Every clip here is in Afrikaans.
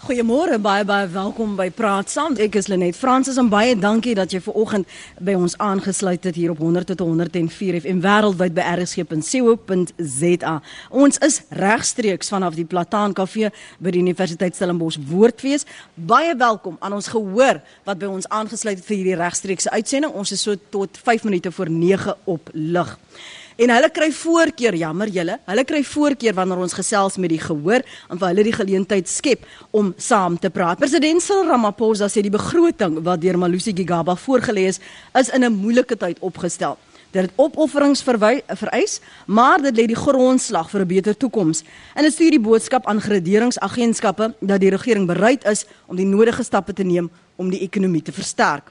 Goeiemôre, baie baie welkom by Praat Saam. Ek is Lenet Fransis en baie dankie dat jy ver oggend by ons aangesluit het hier op 100 tot 104 FM wêreldwyd by rsg.co.za. Ons is regstreeks vanaf die Plataan Kafee by die Universiteit Stellenbosch Woordfees. Baie welkom aan ons gehoor wat by ons aangesluit het vir hierdie regstreekse uitsending. Ons is so tot 5 minute voor 9 op lig. En hulle kry voorkeur, jammer julle. Hulle kry voorkeur wanneer ons gesels met die gehoor en vir hulle die geleentheid skep om saam te praat. President Cyril Ramaphosa sê die begroting wat deur Malusi Gigaba voorgelê is, is in 'n moeilike tyd opgestel. Dit het opofferings vereis, maar dit lê die grondslag vir 'n beter toekoms. En dit stuur die boodskap aan graderingsagentskappe dat die regering bereid is om die nodige stappe te neem om die ekonomie te versterk.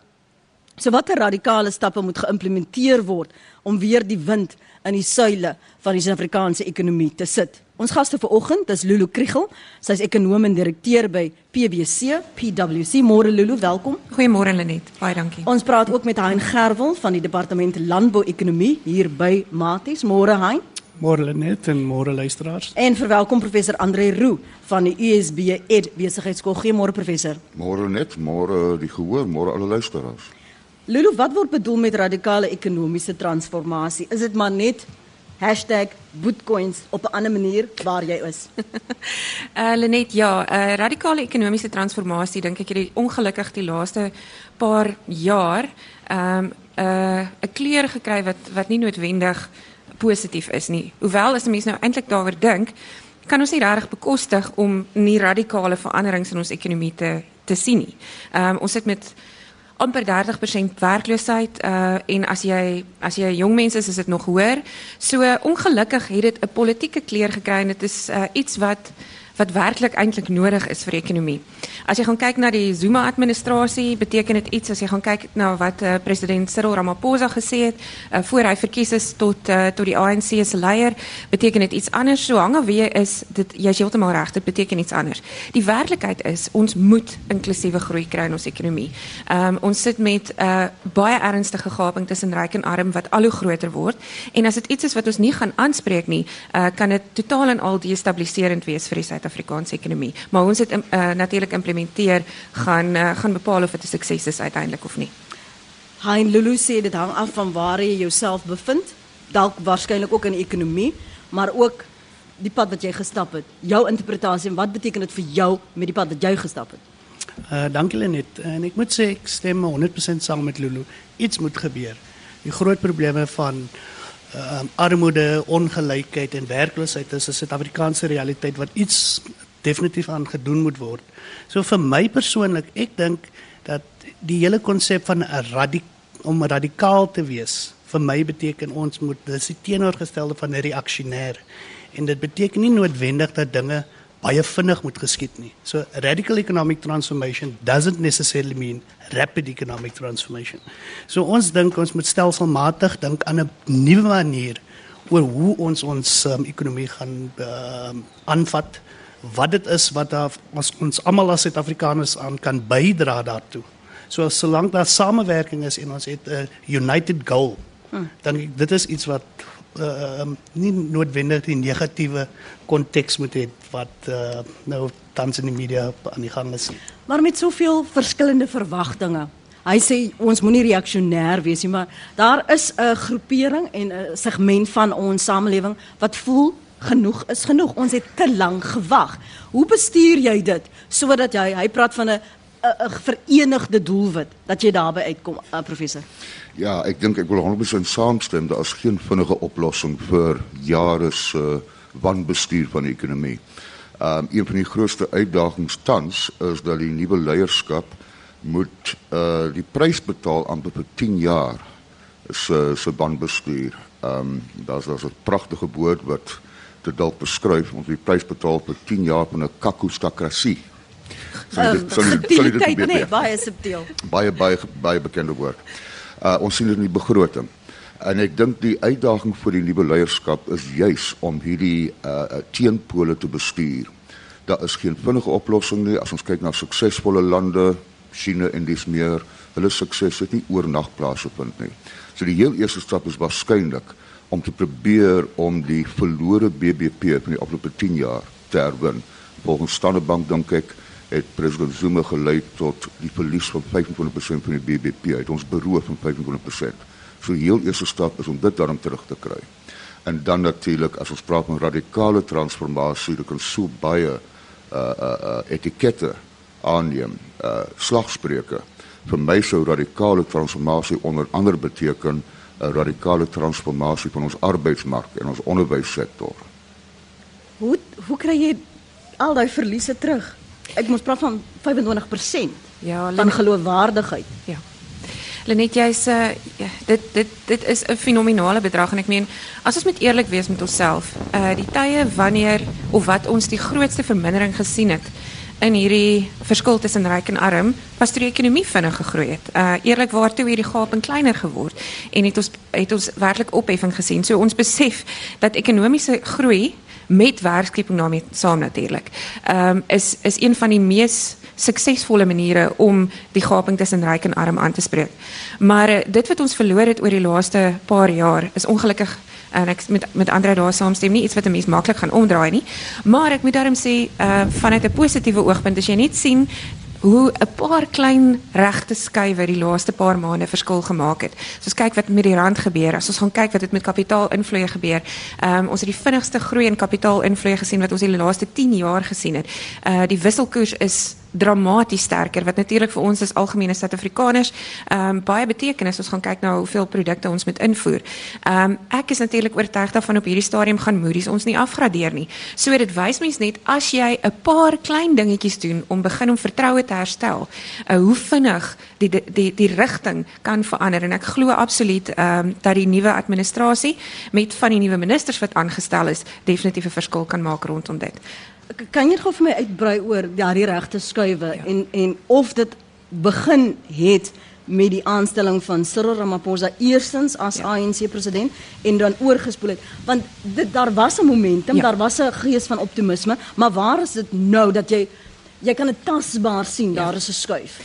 So watter radikale stappe moet geïmplementeer word om weer die wind in die suile van die Suid-Afrikaanse ekonomie te sit. Ons gaste vanoggend is Lulu Kriegel. Sy is ekonom en direkteur by PwC, PwC. Môre Lulu, welkom. Goeiemôre Lenet. Baie dankie. Ons praat ook met Hein Gerwel van die Departement Landbou-ekonomie hier by Maties. Môre Hein. Môre Lenet en môre luisteraars. En verwelkom professor Andre Roo van die USB Ed Besigheidsskool. Goeiemôre professor. Môre net, môre die gehoor, môre alle luisteraars. Lulu, wat word bedoel met radikale ekonomiese transformasie? Is dit maar net #bootcoins op 'n ander manier waar jy is? uh Lenet, ja, uh radikale ekonomiese transformasie dink ek het ongelukkig die laaste paar jaar um uh 'n kleur gekry wat wat nie noodwendig positief is nie. Hoewel as 'n mens nou eintlik daaroor dink, kan ons nie regtig bekostig om nie radikale veranderings in ons ekonomie te te sien nie. Um ons sit met amper 30% werkloosheid uh en as jy as jy jong mens is is dit nog hoër. So ongelukkig het dit 'n politieke kleur gekry en dit is uh iets wat wat werklik eintlik nodig is vir die ekonomie. As jy gaan kyk na die Zuma administrasie, beteken dit iets as jy gaan kyk na wat uh, president Cyril Ramaphosa gesê het uh, voor hy verkies is tot uh, tot die ANC se leier, beteken dit iets anders. So hang weer is dit jy's heeltemal reg, dit beteken iets anders. Die werklikheid is ons moet inklusiewe groei kry in ons ekonomie. Um, ons sit met 'n uh, baie ernstige gaping tussen ryk en arm wat al hoe groter word en as dit iets is wat ons nie gaan aanspreek nie, uh, kan dit totaal en al destabiliserend wees vir die Suid Suid-Afrikaanse ekonomie. Maar ons het uh, natuurlik implementeer gaan uh, gaan bepaal of dit 'n sukses is uiteindelik of nie. Hein Lulu sê dit hang af van waar jy jouself bevind, dalk waarskynlik ook in die ekonomie, maar ook die pad wat jy gestap het. Jou interpretasie en wat beteken dit vir jou met die pad wat jy gestap het? Uh dankie Lenet. En ek moet sê ek stem 100% saam met Lulu. Iets moet gebeur. Die groot probleme van um, armoede, ongelykheid en werkloosheid is 'n Suid-Afrikaanse realiteit wat iets definitief aan gedoen moet word. So vir my persoonlik, ek dink dat die hele konsep van 'n radik om radikaal te wees, vir my beteken ons moet dis die teenoorgestelde van reaksionêr. En dit beteken nie noodwendig dat dinge baie vinnig moet geskied nie. So radical economic transformation doesn't necessarily mean rapid economic transformation. So ons dink ons moet stelselmatig dink aan 'n nuwe manier oor hoe ons ons um, ekonomie gaan um, aanvat, wat dit is wat daar ons, ons almal as Suid-Afrikaners aan kan bydra daartoe. So solank daar samewerking is en ons het 'n united goal, hmm. dan dit is iets wat uh, um, nie noodwendig die negatiewe konteks moet hê wat uh, nou tans in die media aan die gang is. Maar met soveel verskillende verwagtinge. Hy sê ons moenie reaksionêr wees nie, maar daar is 'n groepering en 'n segment van ons samelewing wat voel genoeg is genoeg. Ons het te lank gewag. Hoe bestuur jy dit sodat jy hy praat van 'n 'n verenigde doelwit dat jy daarby uitkom, uh, professor? Ja, ek dink ek wil 100% saamstem dat as geen vinnige oplossing vir jare se uh, wanbestuur van die ekonomie. Um een van die grootste uitdagings tans is dat die nuwe leierskap moet uh die prys betaal aan vir 10 jaar se se wanbestuur. Um daar's daar's 'n pragtige woord wat dit dalk beskryf ons die prys betaal vir 10 jaar van 'n kakostokrasie. So dit sou dit nee, baie subtiel. Baie baie baie bekende woord. Uh ons sien dit in die begroting. En ek dink die uitdaging vir die nuwe leierskap is juis om hierdie uh teenpole te bestuur. Daar is geen vinnige oplossing nie as ons kyk na suksesvolle lande, China en dis meer, hulle sukses het nie oornag plaasgevind nie. So die heel eerste stap is waarskynlik om te probeer om die verlore BBP van die afgelope 10 jaar te herwin. Volgens Standard Bank dink ek het president Zuma gelei tot die verlies van 25% van die BBP uit ons beroof van 25%. So die heel eerste stap is om dit daarom terug te kry. En dan natuurlik as ons praat van radikale transformasie, dit kan so baie uh uh, uh etikette aanneem, uh slagspreuke. Vir my sou radikale transformasie onder andere beteken 'n radikale transformasie van ons arbeidsmark en ons onderwyssektor. Hoe hoe kry jy al daai verliese terug? Ek moet praat van 25% Ja, van geloofwaardigheid. Ja. Lenet jy sê uh, dit dit dit is 'n fenominale bedrag en ek meen as ons met eerlik wees met onsself, uh die tye wanneer of wat ons die grootste vermindering gesien het in hierdie verskil tussen ryk en arm, was toe die ekonomie vinnig gegroei het. Uh eerlikwaar toe hierdie gaping kleiner geword en het ons het ons werklik opheffing gesien. So ons besef dat ekonomiese groei met werkskeping daarmee saam natuurlik. Ehm um, is is een van die mees suksesvolle maniere om die gaping tussen ryk en arm aan te spreek. Maar uh, dit wat ons verloor het oor die laaste paar jaar is ongelukkig en ek met met Andre daar saamstem nie iets wat 'n mens maklik gaan omdraai nie. Maar ek moet daarom sê uh vanuit 'n positiewe oogpunt as jy net sien hoe 'n paar klein regte skuwe die laaste paar maande verskil gemaak het. As ons kyk wat met die rand gebeur, as ons gaan kyk wat het met kapitaalinvloeye gebeur. Ehm um, ons het die vinnigste groei in kapitaalinvloeye gesien wat ons die laaste 10 jaar gesien het. Uh die wisselkoers is dramaties sterker wat natuurlik vir ons as algemene Suid-Afrikaners ehm um, baie beteken as ons gaan kyk na hoeveel produkte ons moet invoer. Ehm um, ek is natuurlik oortuig daarvan op hierdie stadium gaan Moody's ons nie afgradeer nie. So dit wys mens net as jy 'n paar klein dingetjies doen om begin om vertroue te herstel, uh, hoe vinnig die die die, die rigting kan verander en ek glo absoluut ehm um, dat die nuwe administrasie met van die nuwe ministers wat aangestel is definitief 'n verskil kan maak rondom dit kan jy gou vir my uitbrei oor daardie regte skuwe ja. en en of dit begin het met die aanstelling van Cyril Ramaphosa eerstens as ja. ANC president en dan oorgespoel het want dit daar was 'n momentum ja. daar was 'n gees van optimisme maar waar is dit nou dat jy jy kan dit tasbaar sien ja. daar is 'n skuif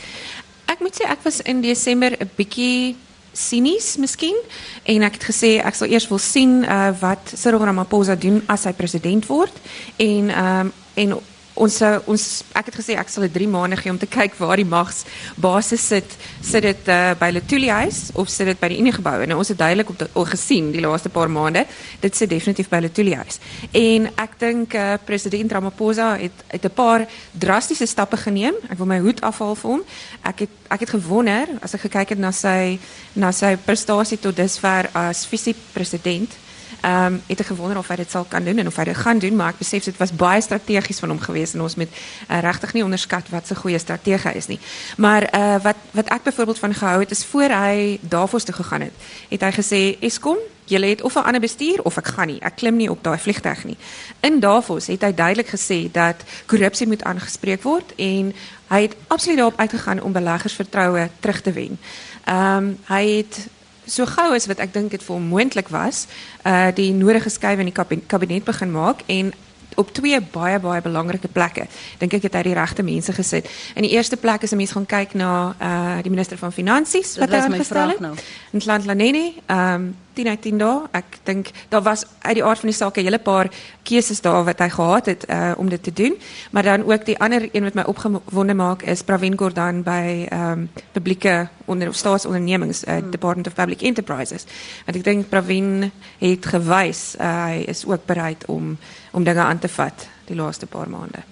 ek moet sê ek was in Desember 'n bietjie sinies miskien. En ek het gesê ek sal eers wil sien uh, wat Cyril Ramaphosa doen as hy president word. En um, en ons ons ek het gesê ek sal 'n 3 maande gee om te kyk waar die magsbasis sit. Sit dit uh, by Letuli huis of sit dit by die Unie gebou? En nou, ons het duidelik op al gesien die laaste paar maande, dit sit definitief by Letuli huis. En ek dink uh, president Ramaphosa het het 'n paar drastiese stappe geneem. Ek wil my hoed afhaal vir hom. Ek het ek het gewonder as ek gekyk het na sy na sy prestasie tot dusver as visie-president Ehm um, het ek gewonder of hy dit sal kan doen en of hy dit gaan doen, maar ek besef dit was baie strategies van hom geweest en ons moet uh, regtig nie onderskat wat sy goeie strategie is nie. Maar uh wat wat ek byvoorbeeld van gehou het is voor hy Davos toe gegaan het, het hy gesê Eskom Julle het of 'n ander bestuur of ek gaan nie. Ek klim nie op daai vliegtuig nie. In Davos het hy duidelik gesê dat korrupsie moet aangespreek word en hy het absoluut daarop uitgegaan om beleggers vertroue terug te wen. Ehm um, hy het so gou as wat ek dink dit vir hom moontlik was, uh die nodige skuwe in die kabinet begin maak en op twee baie baie belangrike plekke. Dink ek het hy die regte mense gesit. In die eerste plek is 'n mens gaan kyk na uh die minister van finansies wat hy aangestel het. Nou. In Landlaneni, ehm um, 10 uit 10 dae. Ek dink daar was uit die aard van die saak 'n hele paar keuses daar wat hy gehad het uh om dit te doen. Maar dan ook die ander een wat my opgewonde maak is Pravin Gordhan by ehm um, publieke onder staatsondernemings, uh, hmm. Department of Public Enterprises. Want ek dink Pravin het gewys uh, hy is ook bereid om om dinge aan te vat die laaste paar maande.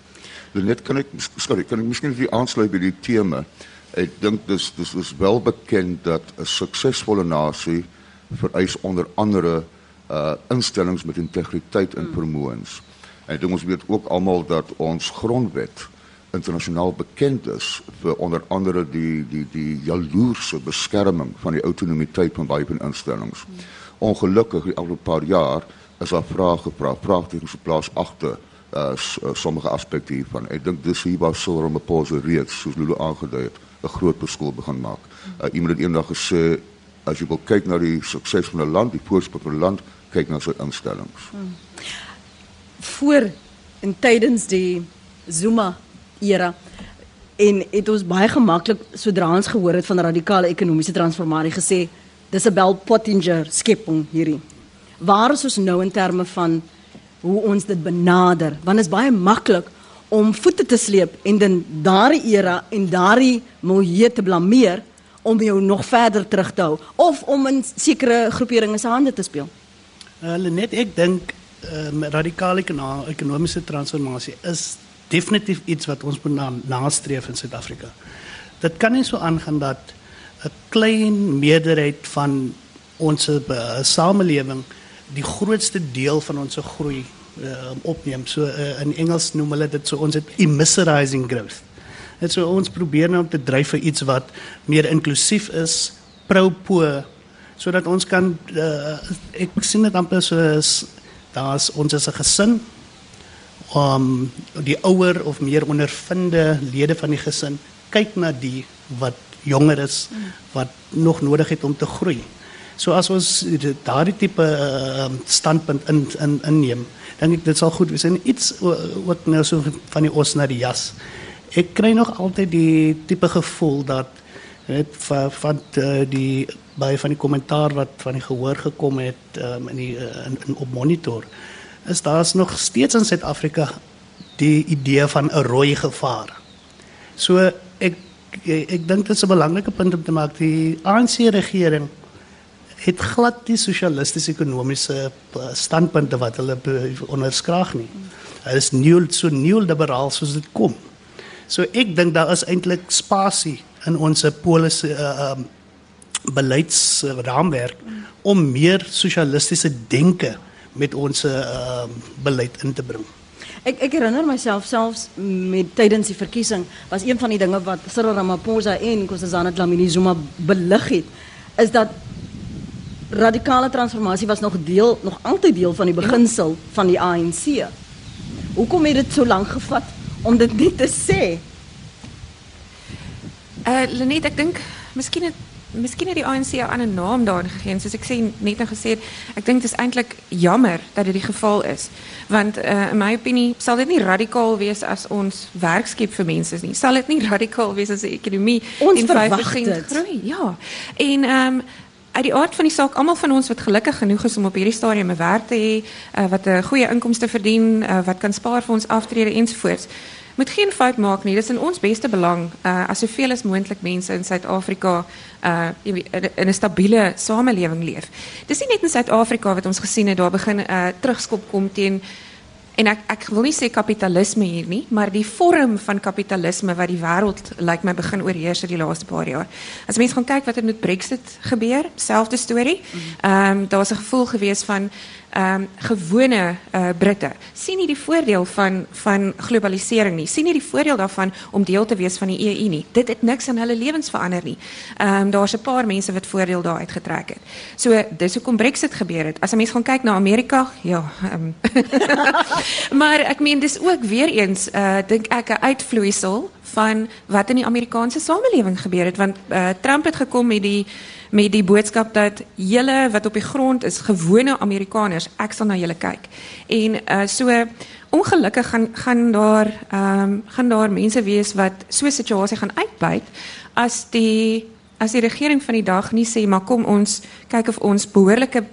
Net kan ek sorry, kan ek miskien vir aansluit by die tema. Ek dink dis dis is wel bekend dat 'n suksesvolle nasie vereis onder andere uh instellings met integriteit en vermoëns. En dit ons weet ook almal dat ons grondwet internasionaal bekend is vir onder andere die die die jaloerse beskerming van die autonomiteit van baie instellings. Ongelukkig die afgelope paar jaar is daar vrae gevra, vraagtekens geplaas agter uh, sommige aspekte hiervan. Ek dink dis hier waar sou om 'n pause reeds soos Lulu aangedui het, 'n groot verskil begin maak. Uh, iemand het eendag gesê as jy wil kyk na die sukses van 'n land, die voorspoed van 'n land, kyk na sy instellings. Hmm. Voor en tydens die Zuma era en het ons baie gemaklik sodra ons gehoor het van radikale ekonomiese transformasie gesê dis 'n Bell Pottinger skepping hierdie. Waar is ons nou in terme van hoe ons dit benader? Want dit is baie maklik om voete te sleep en dan daardie era en daardie milieu te blameer om jou nog verder terug te hou of om in sekere groeperinge se hande te speel. Uh, net ek dink um, radikale ekonomiese transformasie is definitief iets wat ons moet na, nastreef in Suid-Afrika. Dit kan nie so aangaan dat 'n klein meerderheid van ons uh, samelewing die grootste deel van ons groei uh, opneem. So in Engels noem hulle dit so ons het growth. Dit so ons probeer nou om te dryf vir iets wat meer inklusief is, pro-po sodat ons kan uh, ek sien dit amper soos daar's ons is 'n gesin om um, die ouer of meer ondervinde lede van die gesin kyk na die wat jonger is wat nog nodig het om te groei. So as ons daardie tipe uh, standpunt in in inneem, dink ek dit sal goed wees en iets wat nou so van die os na die jas. Ek kry nog altyd die tipe gevoel dat net van, van uh, die by van die kommentaar wat van die gehoor gekom het um, in die uh, in, in op monitor is daar's nog steeds in Suid-Afrika die idee van 'n rooi gevaar. So ek ek, ek dink dit is 'n belangrike punt om te maak die ANC regering het glad die sosialistiese ekonomiese uh, standpunte wat hulle onderskraag nie. Hulle is nuul so neoliberaal soos dit kom. So ek dink daar is eintlik spasie in ons polisse uh, um, beleidsraamwerk om meer sosialistiese denke met ons uh, beleid in te bring. Ek ek herinner myself selfs met tydens die verkiesing was een van die dinge wat Cyril Ramaphosa en Nkosazana Dlamini Zuma belig het is dat radikale transformasie was nog deel nog altyd deel van die beginsel van die ANC. Hoekom het dit so lank gevat om dit net te sê? Uh Lenet, ek dink miskien het miskien het die ANC 'n ander naam daarin gegee. Soos ek sê net nou gesê, ek dink dit is eintlik jammer dat dit die geval is. Want uh, in my opinie sal dit nie radikaal wees as ons werk skep vir mense nie. Sal dit nie radikaal wees as die ekonomie ons in 5% groei. Ja. En ehm um, uit die aard van die saak, almal van ons wat gelukkig genoeg is om op hierdie stadium 'n werk te hê, uh, wat 'n goeie inkomste verdien, uh, wat kan spaar vir ons aftrede ensovoorts moet geen fout maak nie. Dis in ons beste belang uh as soveel as moontlik mense in Suid-Afrika in 'n stabiele samelewing leef. Dis nie net in Suid-Afrika wat ons gesien het daar begin uh, terugskop kom teen en ek ek wil nie sê kapitalisme hier nie, maar die vorm van kapitalisme wat die wêreld lyk like my begin oorheers die laaste paar jaar. As mense gaan kyk wat het met Brexit gebeur, selfde storie. Ehm um, daar was 'n gevoel gewees van um, gewone uh, Britte sien nie die voordeel van van globalisering nie. Sien nie die voordeel daarvan om deel te wees van die EU nie. Dit het niks aan hulle lewens verander nie. Ehm um, daar's 'n paar mense wat voordeel daar uitgetrek het. So dis hoekom Brexit gebeur het. As 'n mens gaan kyk na Amerika, ja, um, maar ek meen dis ook weer eens uh dink ek 'n uitvloeisel van wat in die Amerikaanse samelewing gebeur het want uh, Trump het gekom met die met die boodskap dat julle wat op die grond is, gewone Amerikaners, ek sal na julle kyk. En uh so ongelukkig gaan gaan daar ehm um, gaan daar mense wees wat so 'n situasie gaan uitbuit as die as die regering van die dag nie sê maar kom ons kyk of ons behoorlike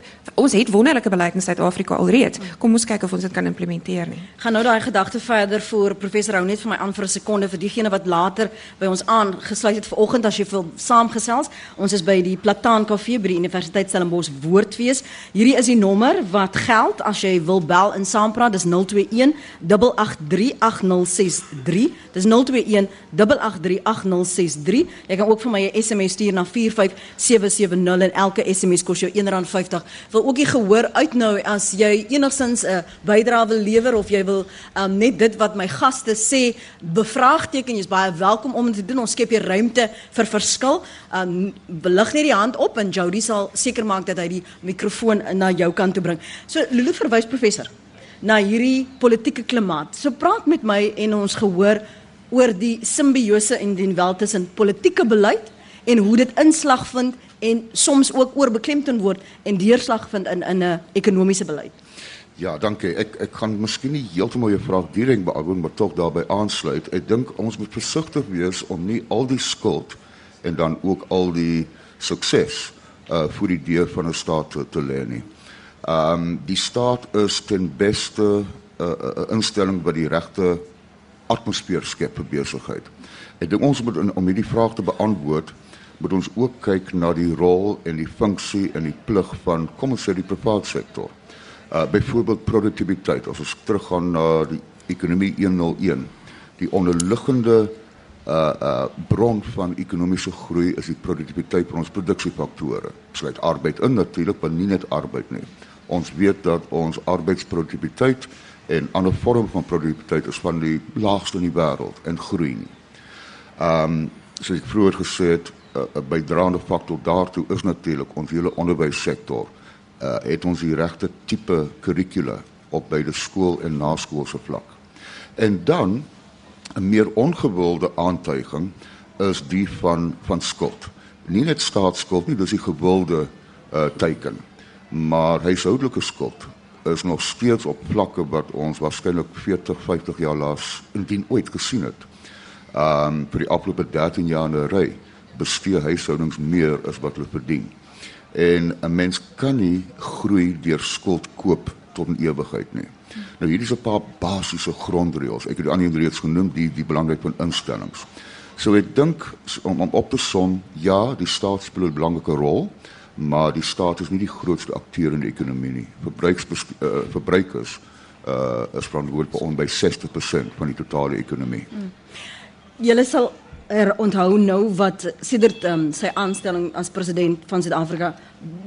ons het wonderlike beleid in Suid-Afrika alreeds. Kom ons kyk of ons dit kan implementeer nie. Gaan nou daai gedagte verder vir professor Hou net vir my aan vir 'n sekonde vir diegene wat later by ons aangesluit het vanoggend as jy wil saamgesels. Ons is by die Plataan Kafee by die Universiteit Stellenbosch Woordfees. Hierdie is die nommer wat geld as jy wil bel en saampraat. Dis 021 8838063. Dis 021 8838063. Jy kan ook vir my 'n SMS stuur na 45770 en elke SMS kos jou R1.50. Wil ook jy gehoor uitnou as jy enigsins 'n bydrae wil lewer of jy wil um, net dit wat my gaste sê bevraagteken, jy's baie welkom om dit te doen. Ons skep hier ruimte vir verskil. Um belig net die hand op en Jody sal seker maak dat hy die mikrofoon na jou kant toe bring. So Lulu verwys professor na hierdie politieke klimaat. So praat met my en ons gehoor oor die simbiose en die wel tussen politieke beleid en hoe dit inslag vind en soms ook oorbeklemtoon word en deurslag vind in in 'n ekonomiese beleid. Ja, dankie. Ek ek gaan miskien nie heeltemal jou vraag direk beantwoord, maar tog daarbey aansluit. Ek dink ons moet versigtig wees om nie al die skuld en dan ook al die sukses uh vir die deur van 'n staat te, te lê nie. Ehm um, die staat is ten beste 'n uh, uh, instelling wat die regte atmosfeer skep vir besigheid. Ek dink ons moet om hierdie vraag te beantwoord, moet ons ook kyk na die rol en die funksie en die plig van kom ons sê die private sektor. Uh byvoorbeeld produktiwiteit. As ons teruggaan na die ekonomie 101, die onderliggende uh uh bron van ekonomiese groei is die produktiwiteit van ons produksiefaktore. Sluit arbeid in natuurlik, maar nie net arbeid nie. Ons weet dat ons arbeidsproduktiwiteit en ander vorm van produktiwiteit is van die laagste in die wêreld en groei nie. Um soos ek vroeër gesê het, 'n uh, uh, bydraende faktor daartoe is natuurlik ons hele onderwyssektor. Uh het ons die regte tipe kurrikula op beide skool en naskoolse vlak. En dan 'n meer ongewilde aantuiging is die van van skuld. Nie net staatsskuld nie, dis die gewilde uh teiken, maar huishoudelike skuld is nog steeds op vlakke wat ons waarskynlik 40, 50 jaar laas indien ooit gesien het. Um vir die afgelope 13 jaar in 'n ry bestee huishoudings meer as wat hulle verdien. En 'n mens kan nie groei deur skuld koop tot 'n ewigheid nie. Nou hierdie is 'n paar basiese grondreëls. Ek het die ander reeds genoem, die die belangrikheid van instellings. So ek dink om, om op te som, ja, die staat speel 'n belangrike rol, maar die staat is nie die grootste akteur in die ekonomie nie. Verbruiks uh, verbruikers uh is verantwoordelik vir by 60% van die totale ekonomie. Hmm. Julle sal er onthou nou wat sedert um, sy aanstelling as president van Suid-Afrika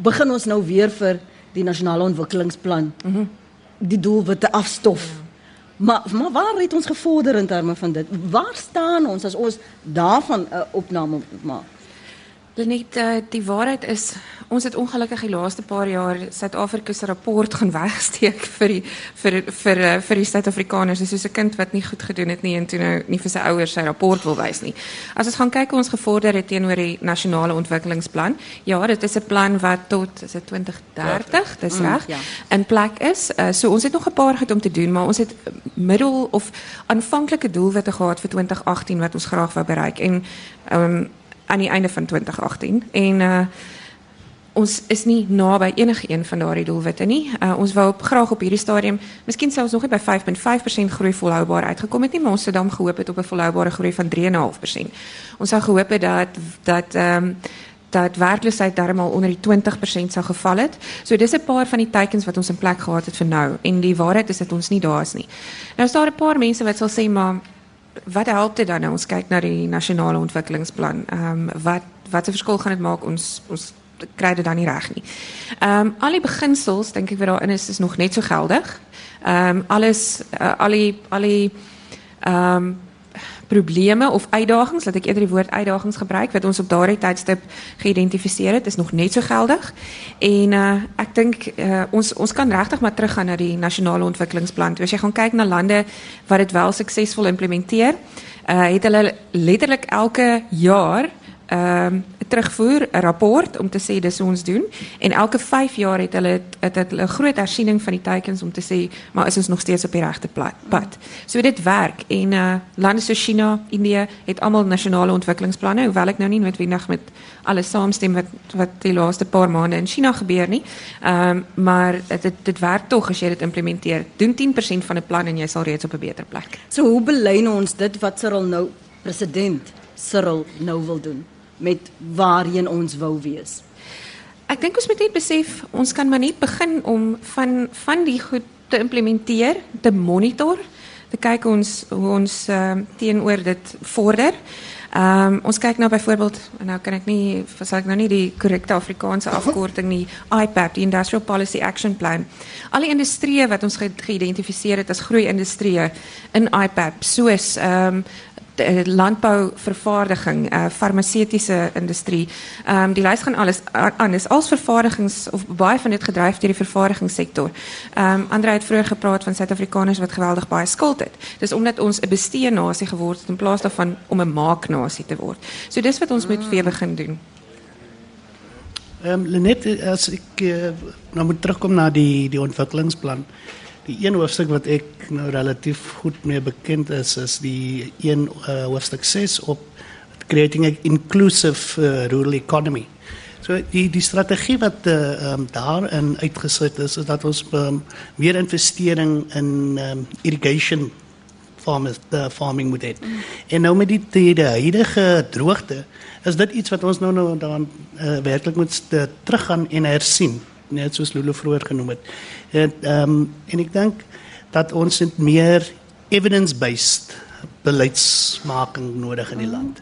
begin ons nou weer vir die nasionale ontwikkelingsplan. Mhm. Mm die doelwitte afstof. Ja. Maar maar waar het ons gevorder in terme van dit? Waar staan ons as ons daarvan 'n uh, opname maak? Lenet, uh, die waarheid is ons het ongelukkig die laaste paar jaar Suid-Afrika se rapport gaan wegsteek vir die vir vir uh, vir die Suid-Afrikaners. Dis soos 'n kind wat nie goed gedoen het nie en toe nou nie vir sy ouers sy rapport wil wys nie. As ons gaan kyk hoe ons gevorder het teenoor die nasionale ontwikkelingsplan. Ja, dit is 'n plan wat tot is dit 2030, dis mm, reg, ja. in plek is. Uh, so ons het nog 'n paar goed om te doen, maar ons het middel of aanvanklike doelwitte gehad vir 2018 wat ons graag wou bereik en ehm um, aan die einde van 2018 en uh ons is nie naby enige een van daardie doelwitte nie. Uh ons wou op, graag op hierdie stadium, miskien sou ons nog nie by 5.5% groei volhoubaar uitgekom het nie, maar ons het dan gehoop het op 'n volhoubare groei van 3.5%. Ons sou gehoop het dat dat ehm um, dat werkloosheid darmal onder die 20% sou geval het. So dis 'n paar van die tekens wat ons in plek gehad het vir nou en die waarheid is dat ons nie daar is nie. Nou is daar 'n paar mense wat sal sê maar wat help dit dan nou ons kyk na die nasionale ontwikkelingsplan? Ehm um, wat wat 'n verskil gaan dit maak ons ons kry dit dan nie reg nie. Ehm um, al die beginsels dink ek wat daarin is is nog net so geldig. Ehm um, alles uh, al die al die ehm um, probleme of uitdagings, laat ek eerder die woord uitdagings gebruik wat ons op daardie tydstip geïdentifiseer het, is nog net so geldig. En uh ek dink uh, ons ons kan regtig maar teruggaan na die nasionale ontwikkelingsplan. As jy gaan kyk na lande wat dit wel suksesvol implementeer, uh het hulle letterlik elke jaar ehm um, terugvoer 'n rapport om te sê dis ons doen en elke 5 jaar het hulle het hulle 'n groot hersiening van die teikens om te sê maar is ons nog steeds op die regte pad. So dit werk en uh lande soos China, Indië het almal nasionale ontwikkelingsplanne hoewel ek nou nie noodwendig met alles saamstem wat wat die laaste paar maande in China gebeur nie. Ehm um, maar dit dit werk tog as jy dit implementeer. Doen 10% van 'n plan en jy sal reeds op 'n beter plek. So hoe belyn ons dit wat Cyril nou president Cyril nou wil doen? Met waarheen ons wou wees. Ek dink ons moet net besef ons kan maar net begin om van van die goed te implementeer, te monitor, te kyk ons hoe ons uh, teenoor dit vorder. Ehm um, ons kyk nou byvoorbeeld nou kan ek nie sal ek nou nie die korrekte Afrikaanse afkorting nie IPAP die Industrial Policy Action Plan. Al die industrieë wat ons geïdentifiseer het as groei industrieë in IPAP soos ehm um, Eh, landbouvervaardiging, uh, farmaseutiese industrie. Ehm um, die lys gaan alles aan is als vervaardigings of baie van dit gedryf deur die vervaardigingssektor. Ehm um, Andre het vroeër gepraat van Suid-Afrikaners wat geweldig baie skuld het. Dis omdat ons 'n bestee nasie geword het in plaas daarvan om 'n maak nasie te word. So dis wat ons moet weer begin doen. Ehm um, Lenet as ek uh, nou moet terugkom na die die ontwikkelingsplan. Die een hoofstuk wat ek nou relatief goed mee bekend is is die een uh, hoofstuk 6 op creating an inclusive uh, rural economy. So die die strategie wat uh, um, daarin uitgesit is is dat ons um, meer investering in um, irrigation farmers the farming moet. Mm. En nou met die die, huidige droogte is dit iets wat ons nou nou dan uh, werklik moet uh, teruggaan en hersien, net soos Lulu vroeër genoem het. En ehm um, en ek dink dat ons meer evidence-based beleidsmaking nodig in die mm. land.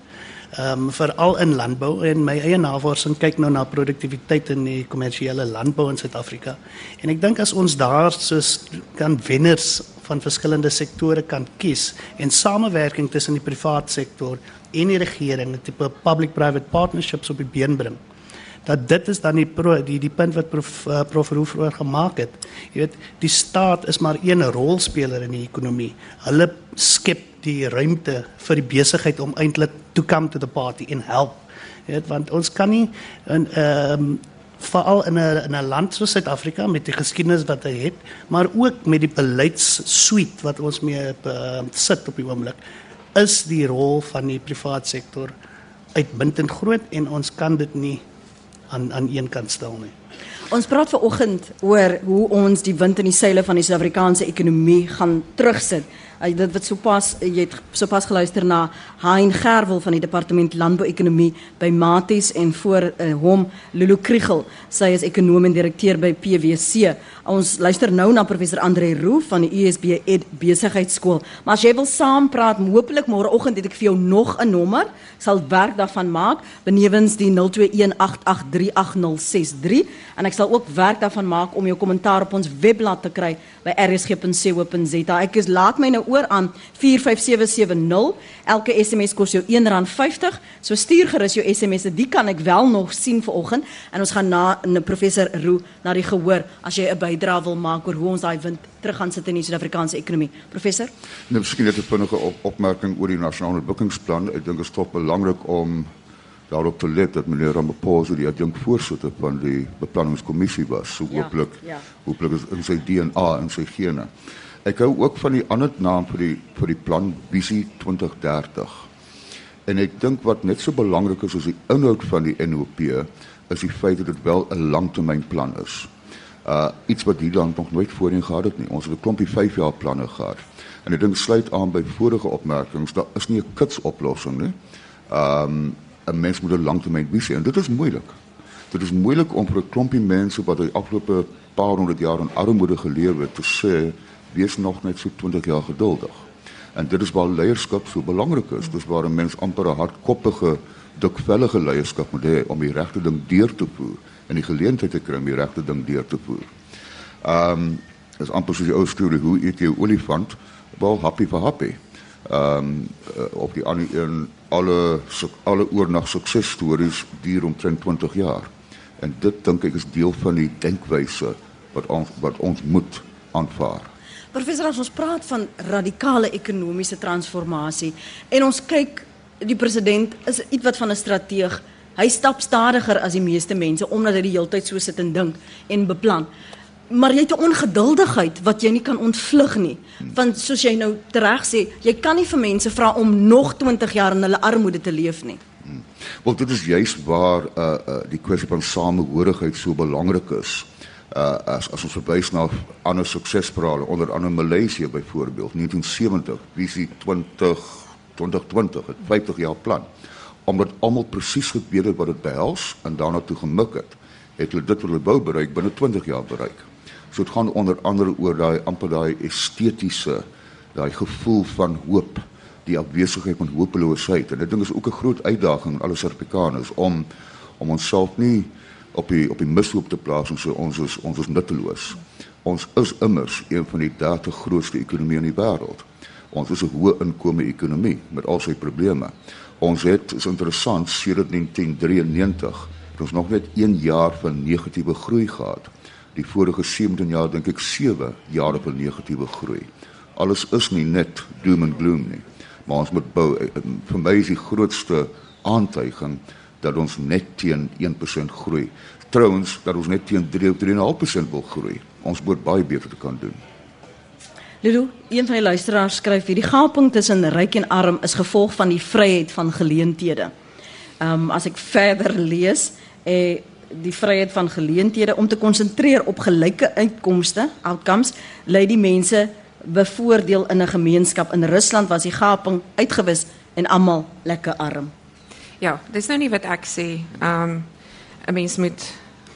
Ehm um, veral in landbou en my eie navorsing kyk nou na produktiwiteit in die kommersiële landbou in Suid-Afrika. En ek dink as ons daar soos kan wenners van verskillende sektore kan kies en samewerking tussen die private sektor en die regering, tipe public-private partnerships op die been bring dat dit is dan die pro, die die punt wat prof uh, prof Roof vroeër gemaak het. Jy weet, die staat is maar een rolspeler in die ekonomie. Hulle skep die ruimte vir die besigheid om eintlik to come to the party en help. Jy weet, want ons kan nie in ehm um, veral in 'n in 'n land soos Suid-Afrika met die geskiedenis wat hy het, maar ook met die beleidssuite wat ons mee uh, sit op die oomblik, is die rol van die private sektor uitmuntend groot en ons kan dit nie aan aan een kant stel nie. Ons praat ver oggend oor hoe ons die wind in die seile van die Suid-Afrikaanse ekonomie gaan terugsit. Uh, dit wat sopas jy het sopas geluister na Hein Gerwel van die departement landbou-ekonomie by Maties en voor uh, hom Lulu Kriegel. Sy is ekonom en direkteur by PwC. Ons luister nou na professor Andre Roo van die USB Ed Besigheidsskool. Maar as jy wil saampraat, hopelik môreoggend het ek vir jou nog 'n nommer. Sal werk daarvan maak benewens die 0218838063 en ek sal ook werk daarvan maak om jou kommentaar op ons webblad te kry by rsg.co.za. Ek is laat my nou oor aan 45770. Elke SMS kos jou R1.50. So stuur gerus jou SMS'e. Die kan ek wel nog sien vanoggend en ons gaan na 'n professor Roo na die gehoor as jy 'n bydrae wil maak oor hoe ons daai wind terug gaan sit in die Suid-Afrikaanse ekonomie. Professor? Nee, miskien net 'n vinnige op opmerking oor die nasionale ontwikkelingsplan. Ek dink dit is tog belangrik om daarop te let dat meneer Ramaphosa die adjunk voorsitter van die beplanningskommissie was. So ja, hooplik ja. hooplik is in sy DNA en sy gene. Ek hou ook van die ander naam vir die vir die plan Visie 2030. En ek dink wat net so belangrik is as die inhoud van die NOP is die feit dat dit wel 'n langtermynplan is. Uh iets wat hier land nog nooit voorheen gehad het nie. Ons het 'n klompie 5 jaar planne gehad. En ek dink sluit aan by vorige opmerkings, daar is nie 'n kits oplossing nie. Um 'n mens moet 'n langtermynvisie en dit is moeilik. Dit is moeilik om vir 'n klompie mense wat die afgelope paar honderd jaar in armoede geleef het te sê wees nog net so 20 jaar geduldig. En dit is waar leierskap so belangrik is. Dis waar 'n mens amper 'n hardkoppige, dikvellige leierskap moet hê om die regte ding deur te voer en die geleentheid te kry om die regte ding deur te voer. Ehm um, is amper soos die ou storie hoe eet jy olifant? Wel happy for happy. Ehm um, op die ander een alle alle oornag suksesstories duur omtrent 20 jaar. En dit dink ek is deel van die denkwyse wat ons wat ons moet aanvaar. Professor, ons praat van radikale ekonomiese transformasie en ons kyk die president is iets wat van 'n strateeg. Hy stap stadiger as die meeste mense omdat hy die hele tyd so sit en dink en beplan. Maar jy het 'n ongeduldigheid wat jy nie kan ontvlug nie. Want soos jy nou reg sê, jy kan nie vir mense vra om nog 20 jaar in hulle armoede te leef nie. Hmm. Wel dit is juist waar uh, uh die kwessie van samehorigheid so belangrik is uh, as as ons verwys na ander suksesverhale onder andere Maleisië byvoorbeeld 1970 visie 20 2020 het 50 jaar plan. Omdat almal presies geweet het wat dit behels en daarna toe gemik het het hulle dit wat hulle wou bereik binne 20 jaar bereik. So dit gaan onder andere oor daai amper daai estetiese daai gevoel van hoop die afwesigheid van hopeloosheid. En dit ding is ook 'n groot uitdaging aan alle Suid-Afrikaners om om onsself nie op die op die mishoop te plaas en so ons is ons is nutteloos. Ons is immers een van die 30 grootste ekonomieë in die wêreld. Ons is 'n hoë inkomste ekonomie met al sy probleme. Ons het is interessant sedert 1993 het ons nog net 1 jaar van negatiewe groei gehad. Die vorige 17 jaar dink ek 7 jaar van negatiewe groei. Alles is nie net doom and gloom nie. Maar ons moet bou vir my is die grootste aantuiging dat ons net teen 1% groei. Trouwens dat ons net teen 3 of 3.5% wil groei. Ons moet baie beter te kan doen. Lulu, een van die luisteraars skryf hier: "Die gaping tussen ryk en arm is gevolg van die vryheid van geleenthede." Ehm um, as ek verder lees, eh die vryheid van geleenthede om te konsentreer op gelyke uitkomste, outcomes, lei die mense bevoordeel in 'n gemeenskap. In Rusland was die gaping uitgewis en almal lekker arm. Ja, dis nou nie wat ek sê. Um 'n mens moet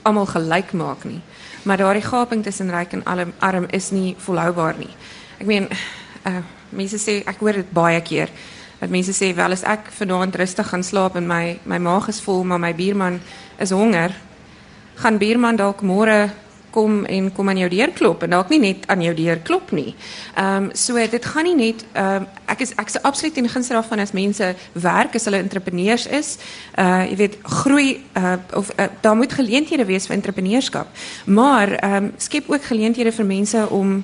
almal gelyk maak nie. Maar daardie gaping tussen ryk en arm, arm is nie volhoubaar nie. Ek meen uh mense sê ek hoor dit baie keer. Dat mense sê wel as ek vanaand rustig gaan slaap en my my maag is vol maar my buurman is honger, gaan buurman dalk môre kom en kom aan jou deur klop en dalk nie net aan jou deur klop nie. Ehm um, so dit gaan nie net ehm um, ek is ek is absoluut in gunste daarvan as mense werk as hulle entrepreneurs is. Uh jy weet groei uh of uh, daar moet geleenthede wees vir entrepreneurskap. Maar ehm um, skep ook geleenthede vir mense om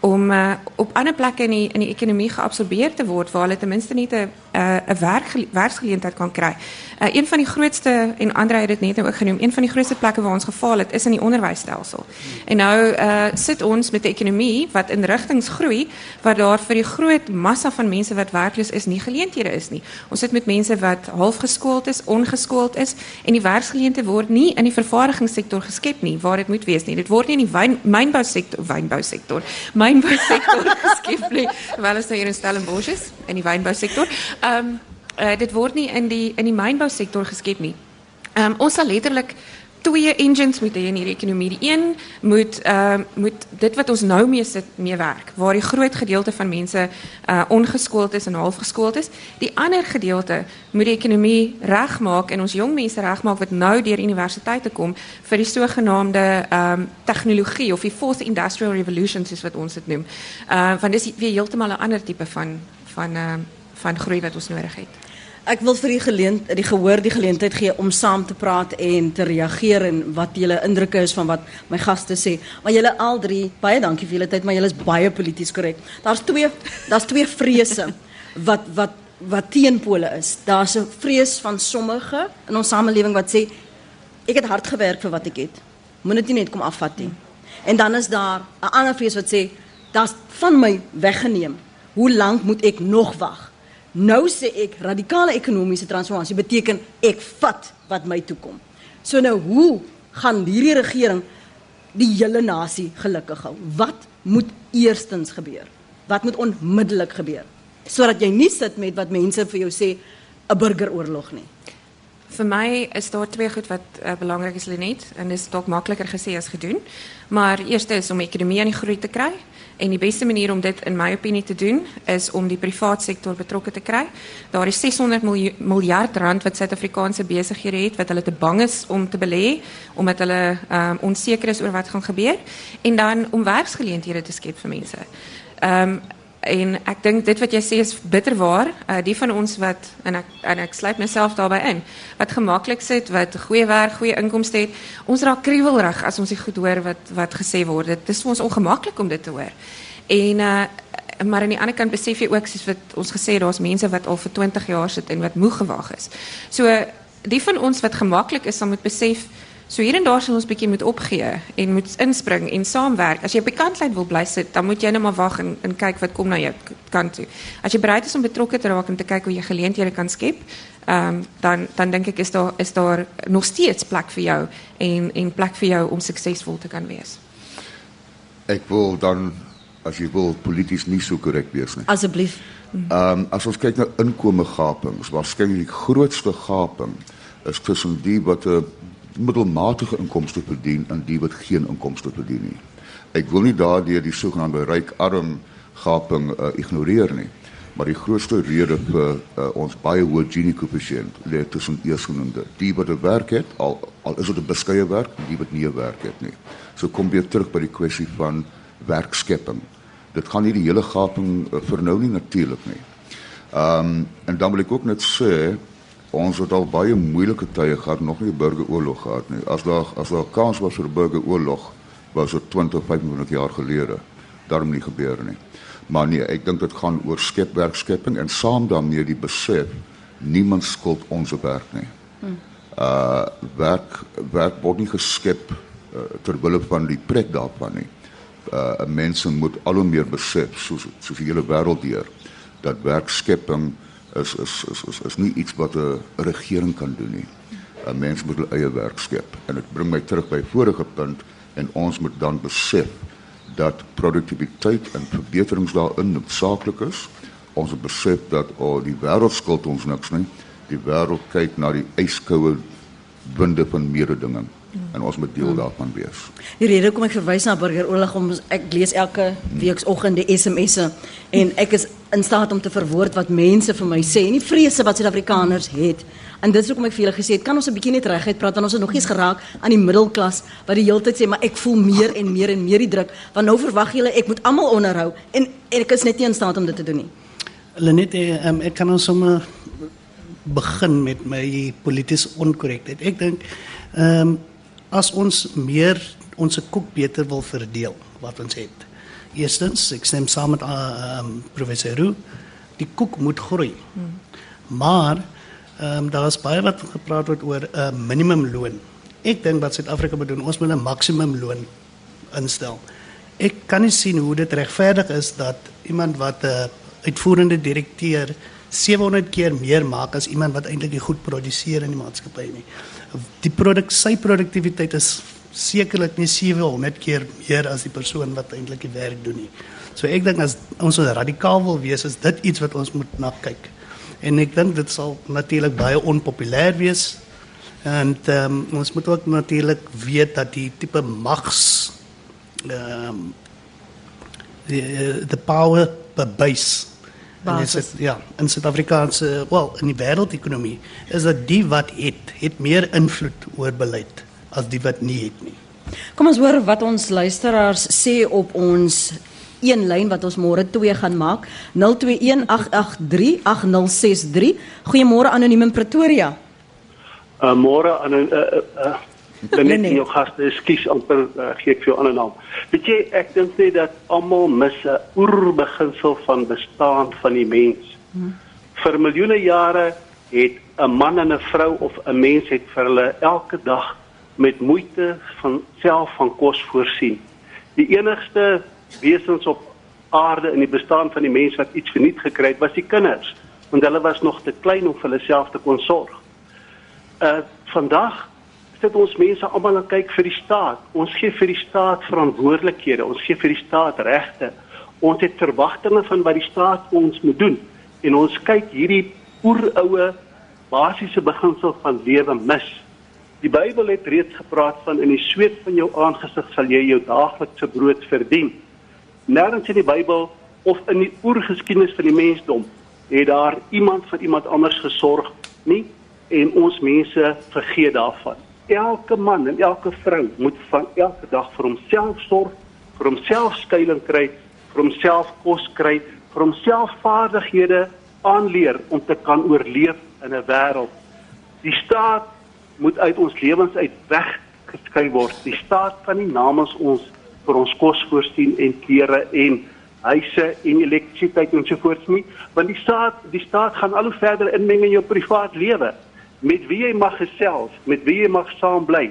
om uh, op ander plekke in die in die ekonomie geabsorbeer te word waar hulle ten minste net 'n 'n werk werksgeleentheid kan kry. Uh, een van die grootste en Andre het dit net nou ook genoem, een van die grootste plekke waar ons gefaal het is in die onderwysstelsel. En nou uh, sit ons met 'n ekonomie wat in rigtings groei waar daar vir die groot massa van mense wat werkloos is nie geleenthede is nie. Ons sit met mense wat half geskoold is, ongeskoold is en die werksgeleenthede word nie in die vervaardigingssektor geskep nie waar dit moet wees nie. Dit word nie in die wyn, mynbousektor, wynbousektor, mynbousektor geskep nie. Wel is nou hier in Stellenbosch is in die wynbousektor. Ehm um, uh, dit word nie in die in die mynbousektor geskep nie. Ehm um, ons sal letterlik twee engines moet hê in hierdie ekonomie. Die een moet ehm uh, moet dit wat ons nou mee sit mee werk, waar die groot gedeelte van mense uh ongeskoold is en half geskoold is. Die ander gedeelte moet die ekonomie regmaak en ons jong mense regmaak wat nou deur universiteite kom vir die sogenaamde ehm um, tegnologie of die fourth industrial revolution soos wat ons dit noem. Uh want dis weer heeltemal 'n ander tipe van van ehm uh, van groei wat ons nodig het. Ek wil vir die geleent die gehoor die geleentheid gee om saam te praat en te reageer en wat julle indrukke is van wat my gaste sê. Maar julle al drie baie dankie vir julle tyd, maar julle is baie polities korrek. Daar's twee daar's twee vrese wat wat wat teenpole is. Daar's 'n vrees van sommige in ons samelewing wat sê ek het hard gewerk vir wat ek het. Moet dit nie net kom afvat nie. En dan is daar 'n ander vrees wat sê daar's van my weggeneem. Hoe lank moet ek nog wag? Nou sê ek radikale ekonomiese transformasie beteken ek vat wat my toe kom. So nou hoe gaan hierdie regering die hele nasie gelukkig hou? Wat moet eerstens gebeur? Wat moet onmiddellik gebeur? Sodat jy nie sit met wat mense vir jou sê 'n burgeroorlog nie. Vir my is daar twee goed wat uh, belangrik is Lenet en dit is dalk makliker gesê as gedoen. Maar eerste is om ekonomie aan die groei te kry. En die beste manier om dit in my opinie te doen is om die private sektor betrokke te kry. Daar is 600 miljard rand wat Suid-Afrikaanse besighede het wat hulle te bang is om te belê omdat hulle um, onseker is oor wat gaan gebeur en dan om werksgeleenthede te skep vir mense. Ehm um, en ek dink dit wat jy sê is bitterwaar. Uh, die van ons wat en ek en ek sluit myself daarbey in, wat gemaklik sit, wat goeie werk, goeie inkomste het, ons raak kriewelrig as ons dit goed hoor wat wat gesê word. Dit is vir ons ongemaklik om dit te hoor. En uh maar aan die ander kant besef jy ook soos wat ons gesê daar's mense wat al vir 20 jaar sit en wat moeg gewag is. So die van ons wat gemaklik is, sal moet besef So hier en daar sal ons bietjie moet opgee en moet inspring en saamwerk. As jy op die kantlyn wil bly sit, dan moet jy net maar wag en en kyk wat kom na jou kant toe. As jy bereid is om betrokke te raak en te kyk hoe jy geleenthede kan skep, ehm um, dan dan dink ek is daar is daar nog steeds plek vir jou en en plek vir jou om suksesvol te kan wees. Ek wil dan as jy wil polities nie so korrek wees nie. Asseblief. Ehm um, as ons kyk na inkomste gapings, waarskynlik die grootste gaping is tussen die wat 'n middelmatige inkomste verdien en die wat geen inkomste verdien nie. Ek wil nie daardeur die sogenaamde ryk-arm gaping uh, ignoreer nie, maar die grootste rede vir uh, ons baie hoë Gini-koëffisiënt lê tussen eersgenoemde, die wat 'n werk het, al al is dit 'n beskeie werk, die wat nie 'n werk het nie. So kom weer terug by die kwessie van werkskepping. Dit gaan nie die hele gaping uh, vernou nie natuurlik nie. Ehm um, en dan wil ek ook net sê ons het al baie moeilike tye gehad, nog nie 'n burgeroorlog gehad nie. As daar as daar kans was vir 'n burgeroorlog, was dit 20, 25 jaar gelede. Daarom nie gebeur nie. Maar nee, ek dink dit gaan oor skepwerkskepping en saam daarmee die besef niemand skuld ons werk nie. Uh werk werk word nie geskep uh, ter wille van die pret daarvan nie. Uh mense moet al hoe meer besef soos soos die hele wêreld deur dat werkskepping is is is is, is nie iets wat 'n regering kan doen nie. 'n Mens moet hulle eie werk skep. En dit bring my terug by vorige punt en ons moet dan besef dat produktiwiteit en verbeterings daarin noodsaaklik is. Ons het besef dat oh, die wêreld skuld ons niks nie. Die wêreld kyk na die yskoue winde van mededinging en ons moet deel daarvan wees. Die rede hoekom ek verwys na burgeroorlog om ek lees elke weekoggend die SMS'e en ek is in staat om te verwoord wat mense vir my sê en die vrese wat Suid-Afrikaners het. En dit is hoekom ek vir julle gesê het, kan ons 'n bietjie net reguit praat want ons het nog eens geraak aan die middelklas wat die tyd sê maar ek voel meer en meer en meer die druk want nou verwag julle ek moet almal onderhou en, en ek is net nie in staat om dit te doen nie. Lenet, um, ek kan ons sommer begin met my politieke onkorrektheid. Ek dink ehm um, as ons meer ons koek beter wil verdeel wat ons het. Eerstens, ek stem saam met uh, um, professor Roo, die koek moet groei. Hmm. Maar ehm um, daar is baie wat gepraat word oor 'n uh, minimumloon. Ek dink wat Suid-Afrika moet doen, ons moet 'n maksimumloon instel. Ek kan nie sien hoe dit regverdig is dat iemand wat 'n uh, uitvoerende direkteur 700 keer meer maak as iemand wat eintlik goed produseer in die maatskappy nie die produk sy produktiwiteit is sekerlik nie 700 keer meer as die persoon wat eintlik die werk doen nie. So ek dink as ons radikaal wil wees is dit iets wat ons moet na kyk. En ek dink dit sal natuurlik baie onpopulêr wees. En um, ons moet ook natuurlik weet dat die tipe mags ehm um, die the power base basis. Het, ja, in Suid-Afrikaanse, wel, in die wêreldekonomie is dat die wat het, het meer invloed oor beleid as die wat nie het nie. Kom ons hoor wat ons luisteraars sê op ons een lyn wat ons môre 2 gaan maak 0218838063 Goeiemôre anoniem in Pretoria. Uh, môre aan 'n uh, uh, uh, Dan net jou gaste, ekskuus amper uh, gee ek vir jou 'n ander naam. Weet jy, ek dink net dat almal mis 'n oerbeginsel van bestaan van die mens. Hmm. Vir miljoene jare het 'n man en 'n vrou of 'n mens het vir hulle elke dag met moeite van self van kos voorsien. Die enigste wesens op aarde in die bestaan van die mens wat iets verniet gekry het, was die kinders, want hulle was nog te klein om vir hulle self te kon sorg. Uh vandag sit ons mense almal aan kyk vir die staat. Ons gee vir die staat verantwoordelikhede, ons gee vir die staat regte. Ons het verwagtinge van wat die staat ons moet doen en ons kyk hierdie oeroue basiese beginsel van lewe mis. Die Bybel het reeds gepraat van in die sweet van jou aangesig sal jy jou daaglikse brood verdien. Nêrens in die Bybel of in die oergeskiedenis van die mensdom het daar iemand vir iemand anders gesorg nie en ons mense vergeet daarvan elke man en elke vrou moet van elke dag vir homself sorg, vir homself skuilings kry, vir homself kos kry, vir homself vaardighede aanleer om te kan oorleef in 'n wêreld. Die staat moet uit ons lewens uit weggeskei word. Die staat kan nie namens ons vir ons kos voorsien en klere en huise en elektrisiteit en so voort nie, want die staat die staat gaan al hoe verder inmeng in jou privaat lewe met wie jy mag gesels, met wie jy mag saam bly.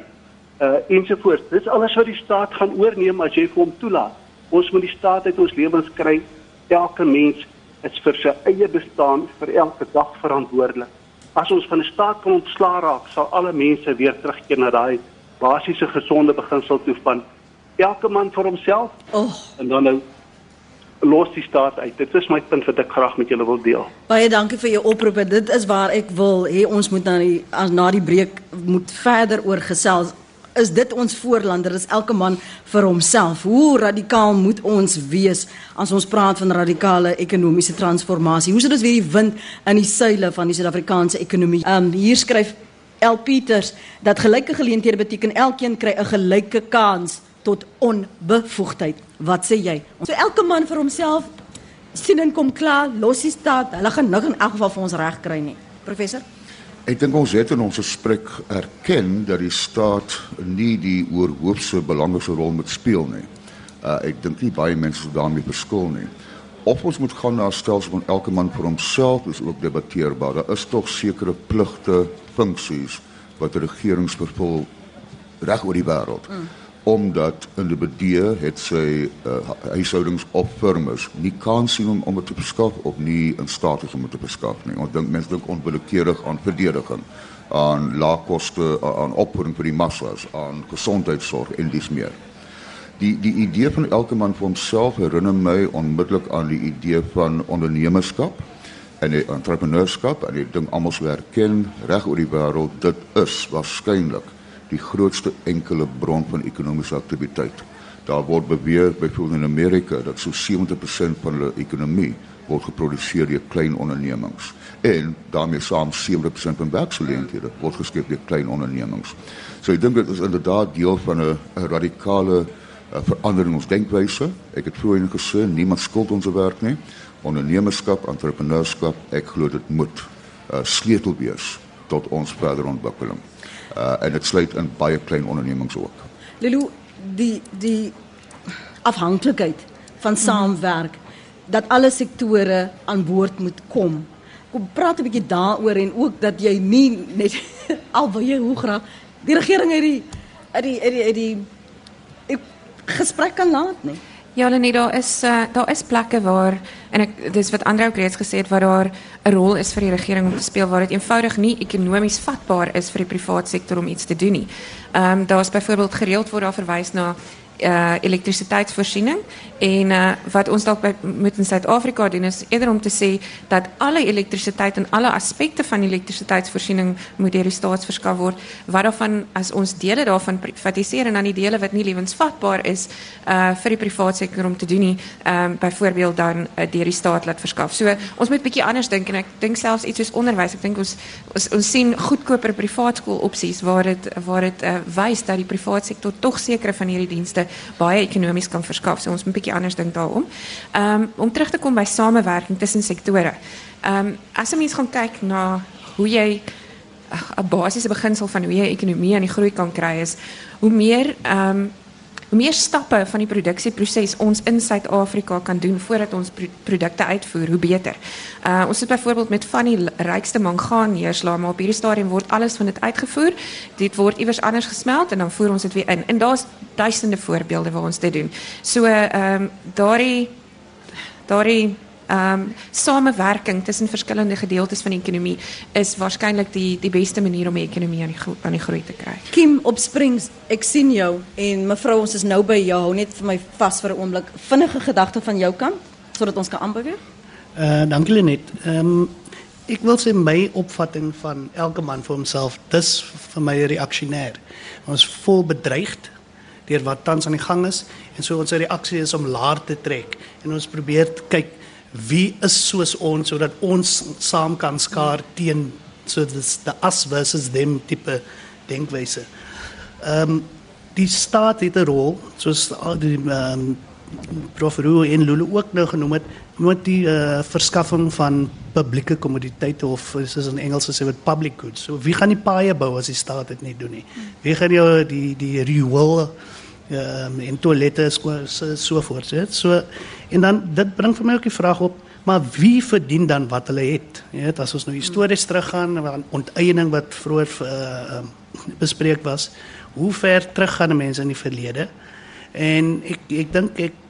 Uh ensovoorts. Dis alles wat die staat gaan oorneem as jy vir hom toelaat. Ons moet die staat uit ons lewens kry. Elke mens is vir sy eie bestaan vir elke dag verantwoordelik. As ons van die staat kan ontslaa raak, sal alle mense weer terugkeer na daai basiese gesonde beginsel toe van elke man vir homself. Oh. En dan nou los die staat uit. Dit is my punt wat ek graag met julle wil deel. Baie dankie vir jou oproep. Dit is waar ek wil hê ons moet na die na die breek moet verder oor gesels. Is dit ons voorlander? Is elke man vir homself? Hoe radikaal moet ons wees as ons praat van radikale ekonomiese transformasie? Hoe sit ons weer die wind in die seile van die Suid-Afrikaanse ekonomie? Ehm um, hier skryf El Pieters dat gelyke geleenthede beteken elkeen kry 'n gelyke kans tot onbevoegdheid. Wat sê jy? So elke man vir homself sien en kom klaar, los die staat. Hulle gaan nik in elk geval vir ons reg kry nie. Professor? Ek dink ons het in ons gesprek erken dat die staat nie die oorhoofse belangrike rol moet speel nie. Uh ek dink nie baie mense daarmee verskil nie. Of ons moet gaan na 'n stelsel van elke man vir homself is ook debatteerbaar. Daar is tog sekere pligte, funksies wat regerings vervul reg oor die wêreld. Mm omdat individue het sy uh, huishoudings of firmas nie kan sien om om te beskaf of nie in staat is om te beskaf nie. Ons dink mense dink onwillekeurig aan verdediging, aan laagkoste, aan opvoeding vir die massas, aan gesondheidsorg en dis meer. die die idee van elke man vir homself herinner my onmiddellik aan die idee van ondernemerskap en die entrepreneurskap en ek dink almal sou erken reg oor die wêreld dit is waarskynlik die grootste enkele bron van ekonomiese aktiwiteit. Daar word beweer byvoorbeeld in Amerika dat so 70% van hulle ekonomie word geproduseer deur klein ondernemings en daarmee saam 70% van werksgeleenthede word geskep deur klein ondernemings. So ek dink dit is inderdaad deel van 'n radikale uh, verandering in ons denkwyse. Ek het vroeër gesê niemand skuld ons werk nie ondernemerskap, entrepreneurskap, ek glo dit moet uh, sleutel wees tot ons verdere ontwikkeling. Uh, en dit sluit in baie klein ondernemings ook. Lulu, die die afhanklikheid van saamwerk dat alle sektore aan boord moet kom. Kom praat 'n bietjie daaroor en ook dat jy nie net al wil jy hoe graag die regering het die uit die uit die uit die, die gesprek kan laat nie. Ja, Lenie, daar is uh, daar is plekke waar en ek dis wat Andre ook reeds gesê het waar daar 'n rol is vir die regering om te speel waar dit eenvoudig nie ekonomies vatbaar is vir die private sektor om iets te doen nie. Ehm um, daar's byvoorbeeld gereeld word daar verwys na uh, elektriciteitsvoorziening. En uh, wat ons dalk moet in Zuid-Afrika doen is eerder om te zeggen dat alle elektriciteit en alle aspecten van elektriciteitsvoorziening moet door de staat verskaf worden. Waarvan als ons delen daarvan privatiseren aan die delen wat niet levensvatbaar is uh, voor de private sector om te doen, nie, um, bijvoorbeeld dan uh, door die staat laat verskaf. So ons moet beetje anders denken. En ik denk zelfs iets als onderwijs. Ik denk ons, ons, ons zien goedkoper privaatskoolopties waar het, waar het uh, wijst dat die private sector toch zeker van die baie ekonomies kan verskaf. So ons moet 'n bietjie anders dink daaroor. Ehm um, om terug te kom by samewerking tussen sektore. Ehm um, as 'n mens gaan kyk na hoe jy 'n basiese beginsel van hoe jy ekonomie aan die groei kan kry is hoe meer ehm um, hoe meer stappe van die produksieproses ons in Suid-Afrika kan doen voordat ons pro produkte uitvoer, hoe beter. Uh ons het byvoorbeeld met van die rykste mangaan neerslae, maar op hierdie stadium word alles van dit uitgevoer. Dit word iewers anders gesmelt en dan voer ons dit weer in. En daar's duisende voorbeelde waar ons dit doen. So ehm um, ehm um, samewerking tussen verskillende gedeeltes van die ekonomie is waarskynlik die die beste manier om die ekonomie aan die aan die groei te kry. Kim op Springs, ek sien jou en mevrou ons is nou by jou. Net vir my vas vir 'n oomblik. Vinnige gedagte van jou kant sodat ons kan aanbeweeg. Uh dankie Lenet. Ehm um, ek wil sê my opvatting van elke man vir homself, dis vir my reaksionêr. Ons vol bedreigd deur wat tans aan die gang is en so ons reaksie is om laer te trek en ons probeer kyk wie is soos ons sodat ons saam kan skaar teen so dis the us versus them tipe denkwyse. Ehm die staat het 'n rol soos die ehm um, Prof Roo en Lulu ook nou genoem het met die uh, verskaffing van publieke kommoditeite of soos in Engels gesê word public goods. So wie gaan die paaie bou as die staat dit nie doen nie? Wie gaan jou die die riool ehm en toilette so, so En dan dit bring vir my ook die vraag op, maar wie verdien dan wat hulle het? Jy weet, as ons nou histories teruggaan aan wat vroeër uh, bespreek was, hoe ver terug gaan mense in die verlede? En ek ek dink ek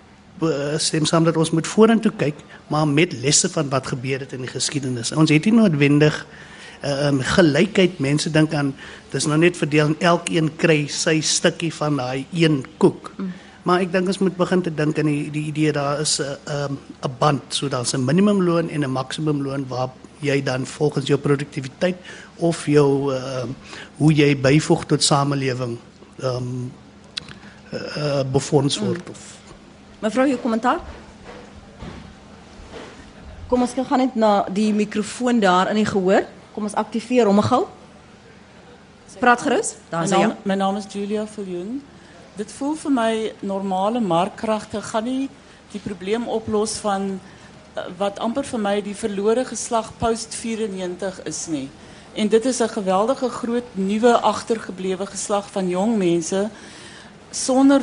stem saam dat ons moet vorentoe kyk, maar met lesse van wat gebeur het in die geskiedenis. Ons het nie noodwendig um, gelykheid mense dink aan dis nou net verdeel en elkeen kry sy stukkie van daai een koek. Mm. Maar ek dink ons moet begin te dink aan die die idee daar is 'n um, 'n band, so daar's 'n minimumloon en 'n maksimumloon waar jy dan volgens jou produktiwiteit of jou uh, hoe jy byvoeg tot samelewing ehm um, uh, befonds word mm. of Mevrou, jou kommentaar? Kom ons gaan net na die mikrofoon daar in die gehoor. Kom ons aktiveer hom gou. Praat gerus. Daar is hy. My naam is Julia Viljoen dit voel vir my normale markkragte gaan nie die probleem oplos van uh, wat amper vir my die verlore geslag post 94 is nie. En dit is 'n geweldige groot nuwe agtergeblewe geslag van jong mense sonder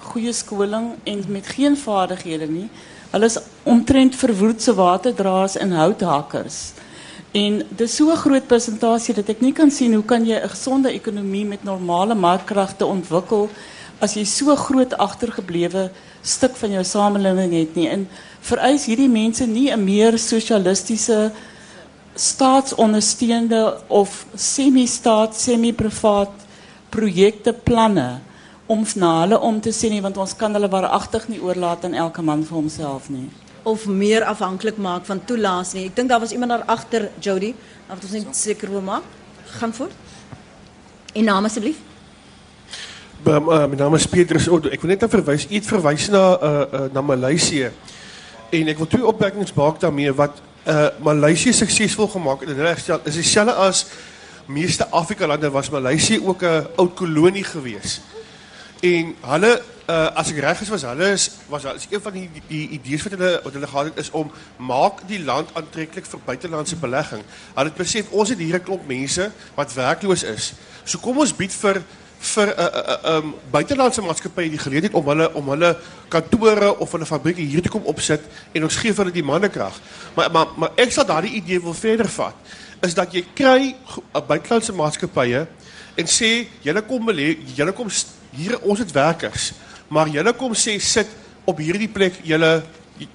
goeie skoling en met geen vaardighede nie. Hulle is omtrent verwoedse waterdraers en houthakkers. En dis so 'n groot persentasie dat ek nie kan sien hoe kan jy 'n gesonde ekonomie met normale markkragte ontwikkel as jy so groot agtergeblewe stuk van jou samelewing het nie en vereis hierdie mense nie 'n meer sosialistiese staatsondersteunde of semi-staat, semi-privaat projekte planne om na hulle om te sien nie want ons kan hulle waaragtig nie oorlaat aan elke man vir homself nie. of meer afhanklik maak van toelaas nie. Ek dink daar was iemand daar agter Jody, wat ons net seker wil maak. Gaan voort. En naam asseblief. Uh, mijn naam is Petrus Odo. Ik wil net verwijzen. Iets verwijzen naar, uh, uh, naar Maleisië. En ik wil twee opmerkingen maken daarmee. Wat uh, Maleisië succesvol gemaakt in rechtstel is hetzelfde als meeste Afrika-landen was Maleisië ook een oud kolonie geweest. En hulle uh, as ek reg is was hulle was is een van die, die, idees wat hulle wat hulle gehad het is om maak die land aantreklik vir buitelandse belegging. Hulle het besef ons het hier 'n klomp mense wat werkloos is. So kom ons bied vir vir 'n uh, uh, um, buitelandse maatskappye die geleentheid om hulle om hulle kantore of hulle fabrieke hier te kom opsit en ons gee vir hulle die mannekrag. Maar maar maar ek sal daardie idee wil verder vat is dat jy kry 'n buitelandse maatskappye en sê julle kom julle kom hier ons het werkers, maar julle kom sê sit op hierdie plek julle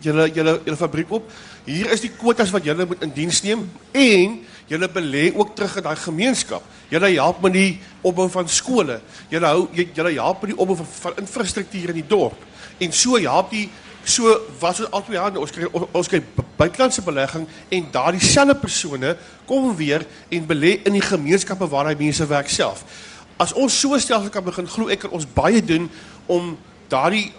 julle julle julle fabriek op. Hier is die kwotas wat julle moet in diens neem en julle belê ook terug in daai gemeenskap. Julle help met die opbou van skole. Julle hou julle help met die opbou van, van infrastruktuur in die dorp. En so help die so was dit altyd aan ons kry ons kry buitelandse belegging en daardie selfde persone kom weer en belê in die gemeenskappe waar daai mense werk self. As ons so stelsel kan begin glo ek kan ons baie doen om daardie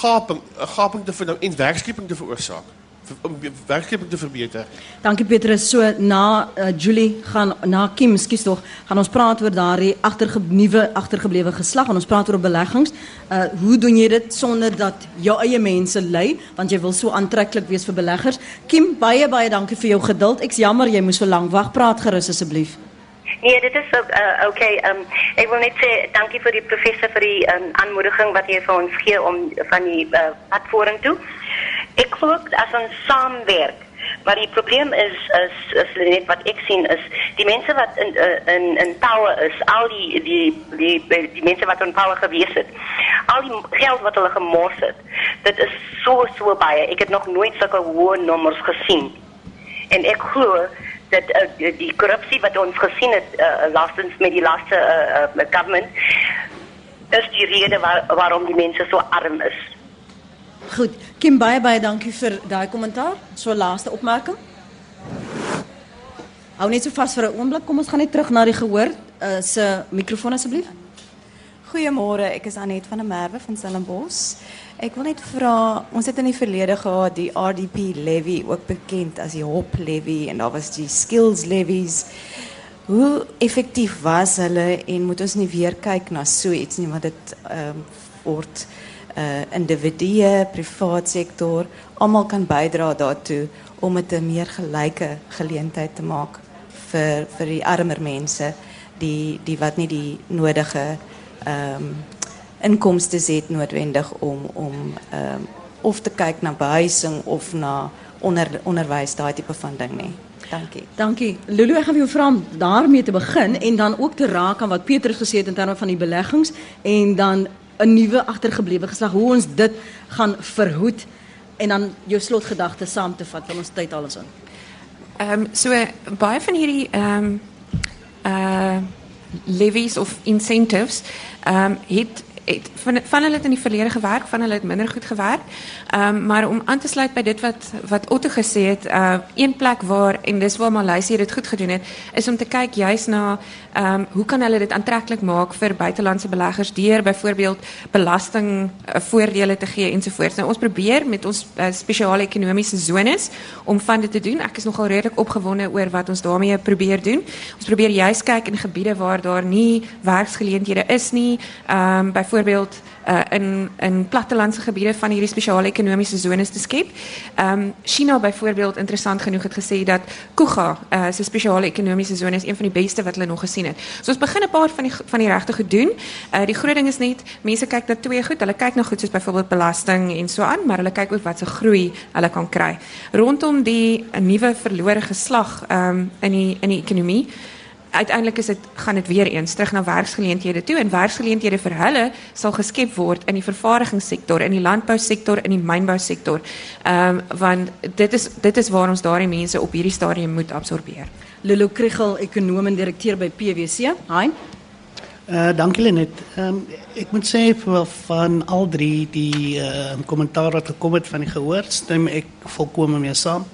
gaping gaping te vind en werkskeping te veroorsaak om werkskeping te verbeter. Dankie Petrus. So na uh, Julie gaan na Kim, skus tog, gaan ons praat oor daardie agterge nuwe agtergeblewe geslag en ons praat oor beleggings. Uh hoe doen jy dit sonder dat jou eie mense ly want jy wil so aantreklik wees vir beleggers? Kim, baie baie dankie vir jou geduld. Ek's jammer jy moes so lank wag. Praat gerus asseblief. Nee, dit is ook uh, oké. Okay. Um, ik wil net zeggen, dank je voor die professor voor die um, aanmoediging wat je voor ons geeft om van die uh, platform toe. Ik geloof als een samenwerk. Maar die probleem is, is, wat ik zie, is die mensen wat in, uh, in, in power is, al die, die, die, mensen wat in power geweest zijn, al die geld wat hulle gemors het, dat is zo, zo bij. Ik heb nog nooit zulke hoge gezien. En ik geloof dat uh, die corruptie wat ons gezien het, uh, laatstens met die laatste uh, government, is die reden waar, waarom die mensen zo arm is. Goed, Kim baie baie dankie vir daai kommentaar. So laaste opmerking. Hou net so vas vir 'n oomblik. Kom ons gaan net terug na die gehoor uh, se mikrofoon asseblief. Goeiemôre, ek is Anet van der Merwe van Stellenbosch. Ek wil net vra, ons het in die verlede gehad die RDP levy, ook bekend as die HOP levy en daar was die skills levies. Hoe effektief was hulle en moet ons nie weer kyk na so iets nie want dit ehm word uh, individue, privaat sektor, almal kan bydra daartoe om dit 'n meer gelyke geleentheid te vir vir die armer mense die die wat nie die nodige ehm um, inkomste het noodwendig om om ehm of te kyk na behuising of na onder onderwys daai tipe van ding nie. Dankie. Dankie. Lulu, ek gaan jou vra om daarmee te begin en dan ook te raak aan wat Pieter gesê het in terme van die beleggings en dan 'n nuwe agtergeblewe geslag hoe ons dit gaan verhoed en dan jou slotgedagte saam te vat want ons tyd alles in. Ehm um, so baie van hierdie ehm um, uh levies of incentives ehm um, het het van van hulle het in die verlede gewerk, van hulle het minder goed gewerk. Ehm um, maar om aan te sluit by dit wat wat Otto gesê het, uh een plek waar en dis waar Maleisië dit goed gedoen het, is om te kyk juis na ehm um, hoe kan hulle dit aantreklik maak vir buitelandse beleggers deur byvoorbeeld belasting uh, voordele te gee ensovoorts. Nou ons probeer met ons uh, spesiale ekonomiese zones om van dit te doen. Ek is nogal redelik opgewonde oor wat ons daarmee probeer doen. Ons probeer juis kyk in gebiede waar daar nie werksgeleenthede is nie, ehm um, byvoorbeeld uh, in in plattelandse gebiede van hierdie spesiale ekonomiese zones te skep. Ehm um, China byvoorbeeld interessant genoeg het gesê dat Kuga, uh, se spesiale ekonomiese zone is een van die beste wat hulle nog gesien het. So ons begin 'n paar van die van die regte gedoen. Uh, die groot ding is net mense kyk na twee goed. Hulle kyk na goed soos byvoorbeeld belasting en so aan, maar hulle kyk ook wat se groei hulle kan kry. Rondom die nuwe verlore geslag ehm um, in die in die ekonomie uiteindelijk is het, gaan het weer eens terug naar werksgeleenthede toe. En werksgeleenthede vir hulle sal geskep word in die vervaardigingssector, in die landbouwsector, in die mijnbouwsector. Um, want dit is, dit is waar ons daarin mensen op hierdie stadium moet absorberen. Lulu Kriegel, econoom en directeur bij PwC. Hein? Uh dankie Lenet. Ehm um, ek moet sê vir van al drie die ehm uh, kommentaar wat gekom het van die gehoor, stem ek volkome mee saam.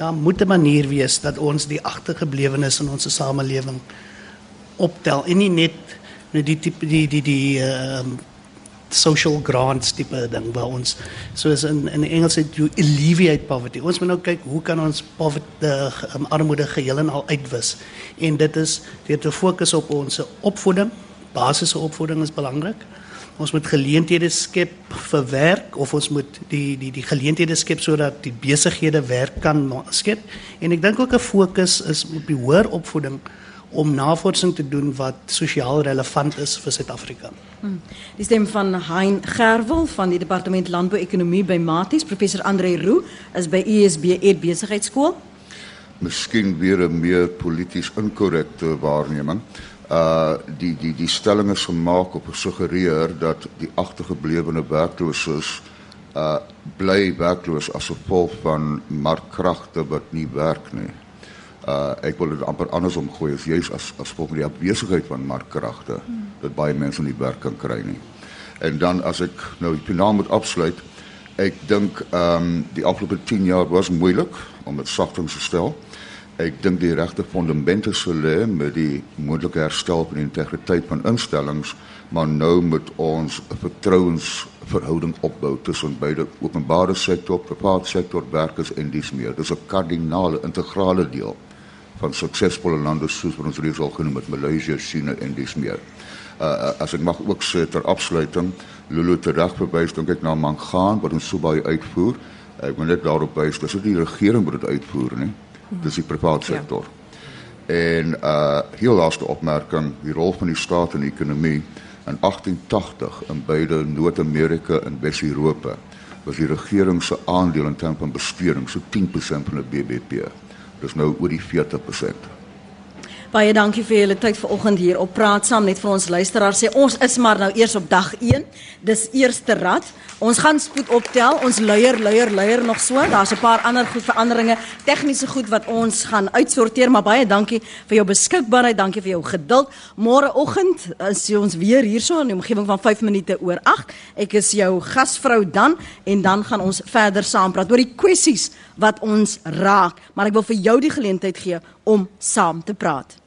Daar moet 'n manier wees dat ons die agtergeblewenes in ons samelewing optel en nie net net die tipe die die die ehm um, social grants tipe ding waar ons soos in in Engels sê you alleviate poverty. Ons moet nou kyk hoe kan ons poverty um, armoede geheel en al uitwis. En dit is deur te fokus op ons opvoeding basiese opvoeding is belangrik. Ons moet geleenthede skep vir werk of ons moet die die die geleenthede skep sodat die besighede werk kan skep. En ek dink ook 'n fokus is op die hoër opvoeding om navorsing te doen wat sosiaal relevant is vir Suid-Afrika. Hmm. Die stem van Hein Gerwel van die Departement Landbou-ekonomie by Maties, professor Andre Roo is by USB Ed Besigheidskool. Miskien weer 'n meer polities inkorrekte waarneming uh die die die stelling is gemaak op gesuggereer dat die agtergeblewene werklooses uh bly werkloos as gevolg van markkragte wat nie werk nie. Uh ek wil dit amper andersom gooi as jy's as as gevolg van die afwesigheid van markkragte hmm. dat baie mense nie werk kan kry nie. En dan as ek nou die finaal moet afsluit, ek dink ehm um, die afgelope 10 jaar was moeilik om dit sagtens te stel. Ek dink die regte fundamente sou lê met die moontlike herstel van die integriteit van instellings, maar nou moet ons 'n vertrouensverhouding opbou tussen beide openbare sektor, private sektor, werkers en dis meer. Dis 'n kardinale integrale deel van suksesvolle lande soos wat ons reeds al genoem het, Maleisië, China en dis meer. Uh, as ek mag ook sê ter afsluiting, Lulu terug verwys dink ek na Mangaan wat ons so baie uitvoer. Ek wil net daarop wys, dis nie die regering wat dit uitvoer nie dis die private sektor. Ja. En uh heel laaste opmerking, die rol van die staat in die ekonomie in 1880 in beide Noord-Amerika en Wes-Europa was die regering se aandeel in terme van besteding so 10% van die BBP. Dis nou oor die 40%. Baie dankie vir julle tyd vanoggend hier op praat saam net vir ons luisteraars sê ons is maar nou eers op dag 1. Dis eerste rad. Ons gaan spoed optel. Ons luier luier luier nog so. Daar's 'n paar ander goed veranderinge, tegniese goed wat ons gaan uitsorteer, maar baie dankie vir jou beskikbaarheid. Dankie vir jou geduld. Môreoggend is ons weer hierso in die omgewing van 5 minute oor 8. Ek is jou gasvrou dan en dan gaan ons verder saam praat oor die kwessies wat ons raak, maar ek wil vir jou die geleentheid gee om saam te praat.